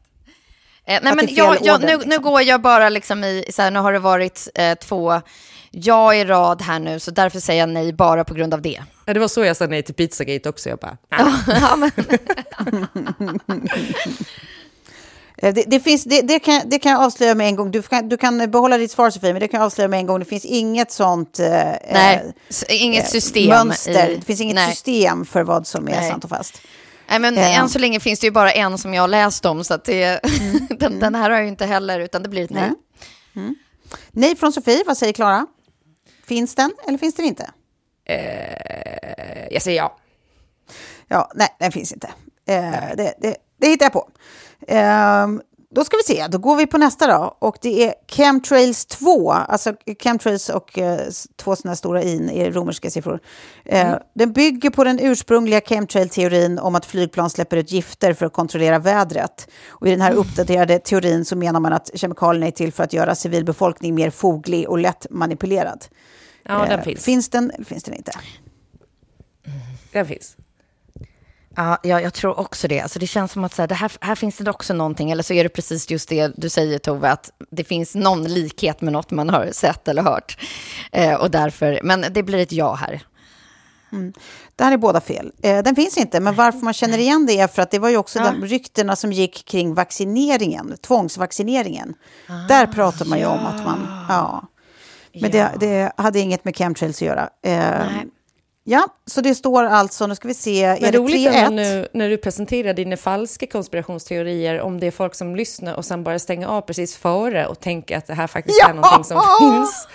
Eh, nej, men jag, jag, order, nu, liksom. nu går jag bara liksom i, så här, nu har det varit eh, två ja i rad här nu, så därför säger jag nej bara på grund av det. Ja, det var så jag sa nej till Pizzagate också. Jag bara, ja, men, Eh, Det, det, finns, det, det, kan, det kan jag avslöja med en gång. Du kan, du kan behålla ditt svar Sofie, men det kan jag avslöja med en gång. Det finns inget sånt eh, nej, eh, inget system. mönster. i- Det finns inget nej. system för vad som är Nej. sant och fast. Nej, men Eh. än så länge finns det ju bara en som jag har läst om, så att det, den, den här har jag ju inte heller, utan det blir ett nej. Nej. Mm. Nej från Sofie, vad säger Klara? Finns den eller finns den inte? Eh, jag säger ja. Ja, nej, den finns inte. Eh, det, det, det hittar jag på. Då ska vi se, då går vi på nästa då. Och det är Chemtrails 2, alltså Chemtrails och eh, två sådana stora in i romerska siffror. Eh, Den bygger på den ursprungliga chemtrail-teorin om att flygplan släpper ut gifter för att kontrollera vädret. Och i den här uppdaterade teorin så menar man att kemikalierna är till för att göra civilbefolkning mer foglig och lätt manipulerad. Ja, den Eh, finns. Finns den finns den inte? Den finns. Ja, ja, jag tror också det. Alltså det känns som att så här, det här, här finns det också någonting, eller så är det precis just det du säger Tove, att det finns någon likhet med något man har sett eller hört. Eh, och därför, men det blir ett ja här. Det här är båda fel. Eh, den finns inte, men varför man känner igen det är för att det var ju också de ryktena som gick kring vaccineringen, tvångsvaccineringen. Där pratar man ju om att man... Ja. Men det, det hade inget med chemtrails att göra. Eh, ja, så det står alltså, nu ska vi se, är Men det roligt ändå 3-1? nu när du presenterar dina falska konspirationsteorier om det är folk som lyssnar och sen bara stänger av precis före och tänker att det här faktiskt Ja! är någonting som finns.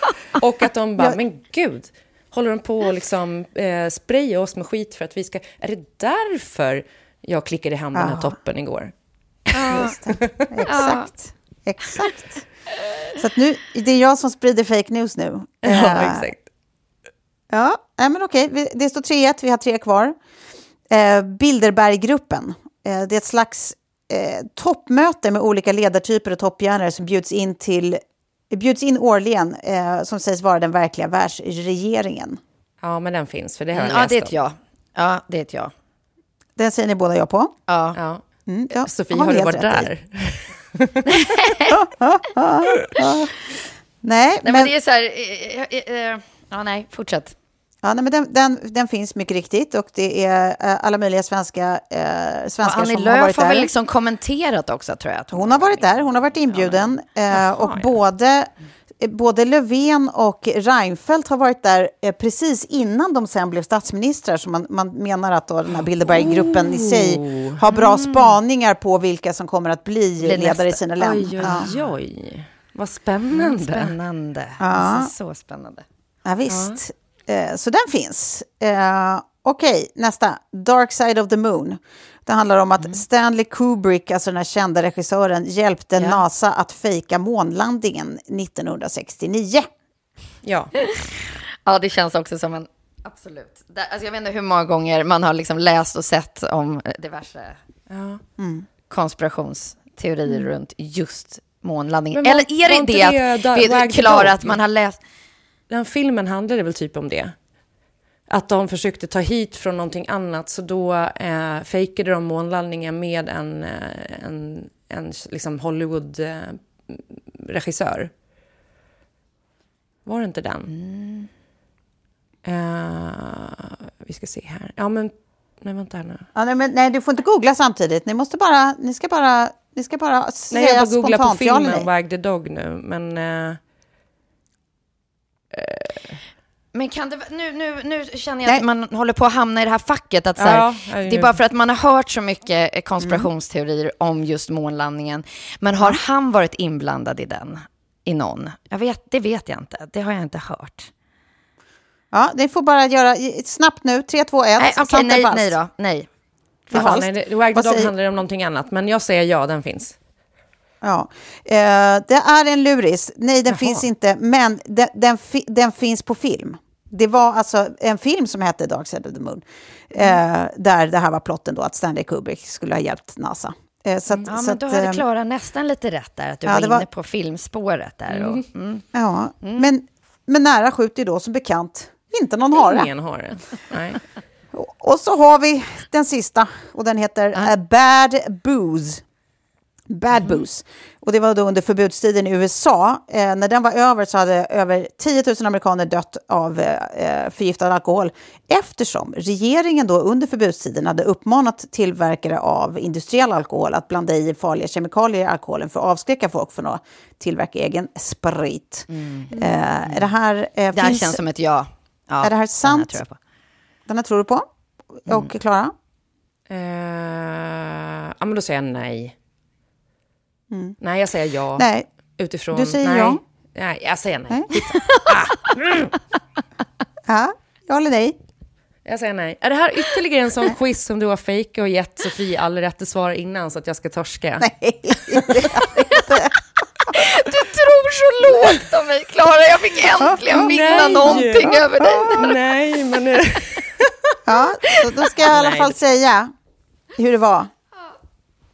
Och att de bara, Ja. men gud, håller de på att liksom, eh, spraya oss med skit för att vi ska... Är det därför jag klickade hem den här Ja. toppen igår? Just det. Exakt. Exakt. Så att nu, det är jag som sprider fake news nu. Ja, Eh, exakt. Ja, men okej. Det står 3-1, vi har tre kvar. Eh, Bilderberggruppen. Eh, det är ett slags eh, toppmöte med olika ledartyper och topphjärnor som bjuds in, till, bjuds in årligen, eh, som sägs vara den verkliga världsregeringen. Ja, men den finns, för det har jag Mm, ja, läst det är ett ja. Ja, det är ett ja. Den säger ni båda ja på. Ja. Ja. Mm, ja, Sofie, har du varit där? Nej, Nej, men, men, det är så här... eh, eh, eh, ja, nej, fortsätt. Ja, nej, men den, den, den finns mycket riktigt och det är eh, alla möjliga svenska, eh, svenskar Annie som har Lööf varit har där. väl liksom kommenterat också, tror jag. att Hon har varit där, hon har varit inbjuden. eh, och ja. både, eh, både Löfven och Reinfeldt har varit där eh, precis innan de sen blev statsministrar. Så man, man menar att då den här Bilderberggruppen i sig har bra spaningar på vilka som kommer att bli Blir ledare i sina länder. Oj, Ja. oj, oj. Vad spännande. Spännande. Ja. Alltså, så spännande. Ja, visst. Eh, så den finns. Eh, Okej, nästa. Dark Side of the Moon. Det handlar om att Stanley Kubrick, alltså den här kända regissören, hjälpte Ja. NASA att fejka månlandningen 1969. Ja. Ja, det känns också som en... Absolut. Alltså jag vet inte hur många gånger man har liksom läst och sett om diverse ja. konspirationsteorier runt just månlandningen. Eller är det inte det, det att Wag the Klara, Dog? att man har läst... Den filmen handlade väl typ om det. Att de försökte ta hit från någonting annat, så då eh, fejkade de månlandningen med en, eh, en, en liksom Hollywood-regissör. Var det inte den? Eh, vi ska se här. Ja, men... Nej, vänta här nu. Ja, nej, men, nej, du får inte googla samtidigt. Ni, måste bara, ni ska bara, ni ska bara Nej, säga jag bara googlar på ja filmen nej. Wag the Dog nu, men... Eh, Men kan det... Nu, nu, nu känner jag Nej. att man håller på att hamna i det här facket. Att så Ja, här, ja, det är bara för att man har hört så mycket eh, konspirationsteorier om just månlandningen. Men har han varit inblandad i den? I någon? Jag vet, det vet jag inte. Det har jag inte hört. Ja, ni får bara göra snabbt nu. 3, 2, 1. Nej, eller nej, nej då. Nej. Jaha, nej, Vad Dog säger- handlar om någonting annat, men jag säger ja, den finns. Ja, eh, det är en luris. Nej, den finns inte, men den, den, fi- den finns på film. Det var alltså en film som hette Dark Side of the Moon, eh, där det här var plotten då, att Stanley Kubrick skulle ha hjälpt NASA. Eh, att, Ja, så men att, då hade eh, Klara nästan lite rätt där, att du ja, var inne var- på filmspåret där. Och, mm. Ja, men, men nära skjuter ju då som bekant inte någon hare. Ingen har det. Nej. Och så har vi den sista och den heter eh, Bad Booze. Bad Booze. Och det var då under förbudstiden i USA. Eh, när den var över så hade över 10 000 amerikaner dött av eh, förgiftad alkohol eftersom regeringen då under förbudstiden hade uppmanat tillverkare av industriell alkohol att blanda i farliga kemikalier i alkoholen för att avskräcka folk från att tillverka egen sprit. Eh, är det här... Eh, Det här finns- känns som ett ja. ja Är det här den här sant? tror jag på. Den här tror du på? Och Klara? Eh, ja, men då säger jag nej. Nej, jag säger ja. Mm. Nej, Utifrån... Du säger nej. ja. Nej, jag säger nej. Nej. ja, ja eller nej? Jag säger nej. Är det här ytterligare en sån quiz som du har fejkat och gett Sofie all rätt svar innan så att jag ska torska? Nej. Du tror så lågt om mig, Klara. Jag fick äntligen vinna Nej. någonting över dig. Nej, men... nu- Ja, så då ska jag i alla fall säga hur det var.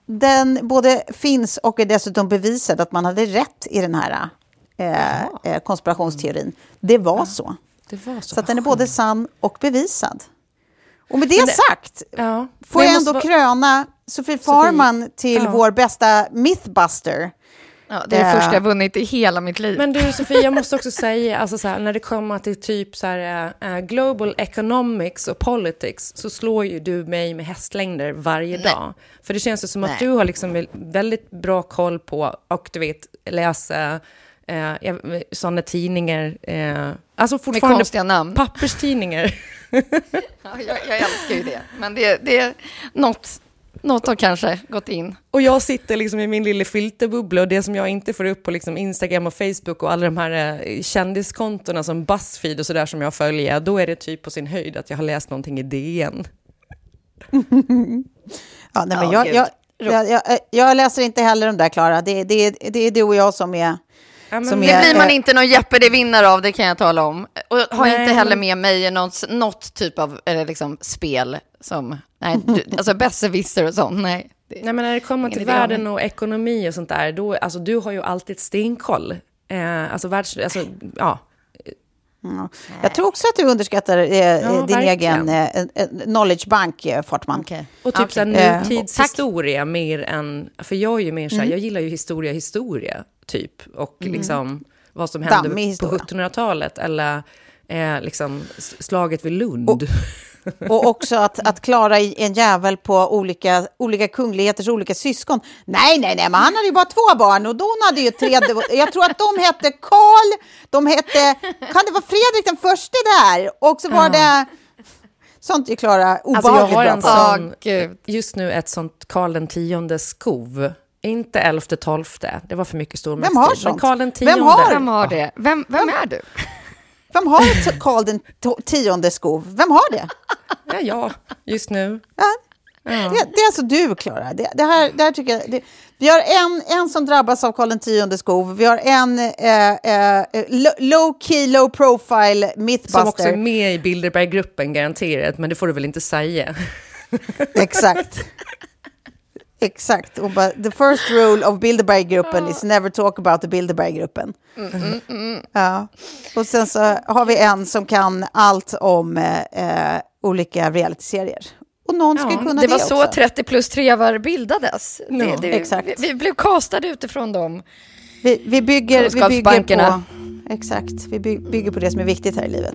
Den både finns och är dessutom bevisad att man hade rätt i den här eh, eh, konspirationsteorin. Det var så. Det var så. Så den är både sann och bevisad. Och med det, sagt Ja. får jag ändå vara- kröna Sofie Farman till Ja. vår bästa mythbuster. Ja, det är det Eh. första jag vunnit i hela mitt liv. Men du Sofie, jag måste också säga, alltså så här, när det kommer till typ så här, eh, global economics och politics så slår ju du mig med hästlängder varje dag. För det känns ju som att Nej. du har liksom väldigt bra koll på och du vet, läsa eh, sådana tidningar, eh, alltså fortfarande konstiga namn. papperstidningar. Ja, jag, jag älskar ju det. Men det, det är något, något har kanske gått in. Och jag sitter liksom i min lilla filterbubbla och det som jag inte får upp på liksom Instagram och Facebook och alla de här eh, kändiskontona som Buzzfeed och sådär som jag följer, då är det typ på sin höjd att jag har läst någonting i DN. Ja, nej, men Ja, jag, jag, jag, jag, jag läser inte heller de där, Klara. Det, det, det är du och jag som är... Ja, Det är- blir man eh, inte någon Jeopardy-vinnare av, det kan jag tala om. Och har Nej, inte heller med mig i något, något typ av eller liksom, spel som... Nej, du, alltså besserwisser och sånt, nej. Nej, men när det kommer till världen och ekonomi och sånt där, då, alltså du har ju alltid stenkoll. Eh, alltså världs, alltså, ja. Ja. Jag tror också att du underskattar eh, din verkligen. egen eh, eh, knowledge bank, eh, Fortman. Okej. Och typ så här Eh, nutidshistoria mer än, för jag är ju mer så här, Mm. jag gillar ju historia, historia, typ. Och liksom vad som hände på historia. 1700-talet eller eh, liksom slaget vid Lund. Och också att, att klara i en jävel på olika, olika kungligheters olika syskon. Nej, nej, nej, men han hade ju bara två barn och då hon hade ju tre. Jag tror att de hette Karl, de hette, kan det vara Fredrik den första där? Och så var det, sånt är Klara Alltså jag obehagligt har bra en på. sån, Gud. just nu ett sånt Karl den tionde skov. Inte elfte, tolfte, det var för mycket Vem har stormästare. sånt? Men Karl den Vem tionde. har? Vem har det? Vem, vem är du? Vem har ett Karl den tionde skov? Vem har det? Ja, ja, just nu. Ja. Det, det är alltså du, Klara. Det, det, här, det här tycker jag... Det, vi har en, en som drabbas av Karl X skov. Vi har en eh, eh, lo- low key, low profile mythbuster. Som också är med i Bilderberggruppen garanterat, men det får du väl inte säga. Exakt. Exakt. Och bara, the first rule of Bilderberggruppen is never talk about the Bilderberggruppen. Ja. Och sen så har vi en som kan allt om eh, eh, olika realityserier. Och någon ska Ja, kunna Det det, var så också. 30 plus trevar bildades. Ja, det, det, exakt. Vi, vi blev castade utifrån dem. Vi, vi, bygger, vi bygger på... Exakt. Vi by, bygger på det som är viktigt här i livet.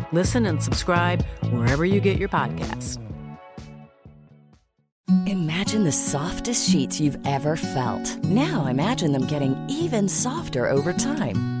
Listen and subscribe wherever you get your podcasts. Imagine the softest sheets you've ever felt. Now imagine them getting even softer over time.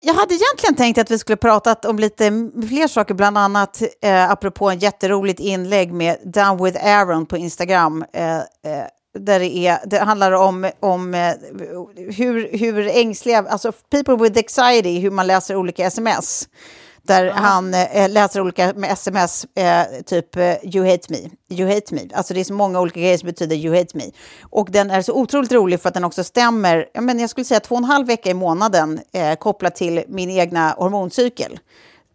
Jag hade egentligen tänkt att vi skulle pratat om lite fler saker, bland annat eh, apropå en jätteroligt inlägg med Down with Aaron på Instagram. Eh, eh, där det, är, det handlar om, om eh, hur, hur ängsliga, alltså people with anxiety, hur man läser olika sms. Där ja. han eh, läser olika med sms, eh, typ eh, you hate me, you hate me. Alltså det är så många olika grejer som betyder you hate me. Och den är så otroligt rolig för att den också stämmer, men jag skulle säga två och en halv vecka i månaden eh, kopplat till min egna hormoncykel.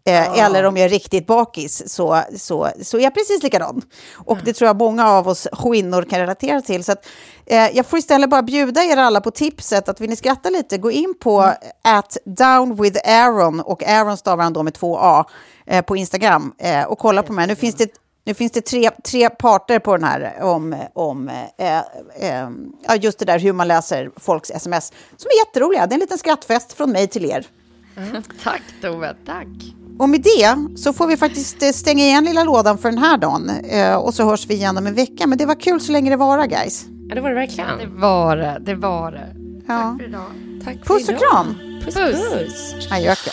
Eh, Eller om jag är riktigt bakis så, så, så är jag precis likadan. Och det tror jag många av oss kvinnor kan relatera till. Så att, eh, jag får istället bara bjuda er alla på tipset att vill ni skratta lite, gå in på mm. at down with Aaron och Aaron stavar han då med två A eh, på Instagram eh, och kolla på mig. Nu finns det nu finns det tre, tre parter på den här om, om eh, eh, just det där hur man läser folks sms som är jätteroliga. Det är en liten skrattfest från mig till er. Mm. Tack Tove, tack. Och med det så får vi faktiskt eh, stänga igen lilla lådan för den här dagen. Eh, och så hörs vi igen om en vecka. Men det var kul så länge det var guys. Ja, det var det verkligen. Det var det, det var det. Ja. Tack för idag. Tack för puss och kram. Puss, puss. puss. Adjöken.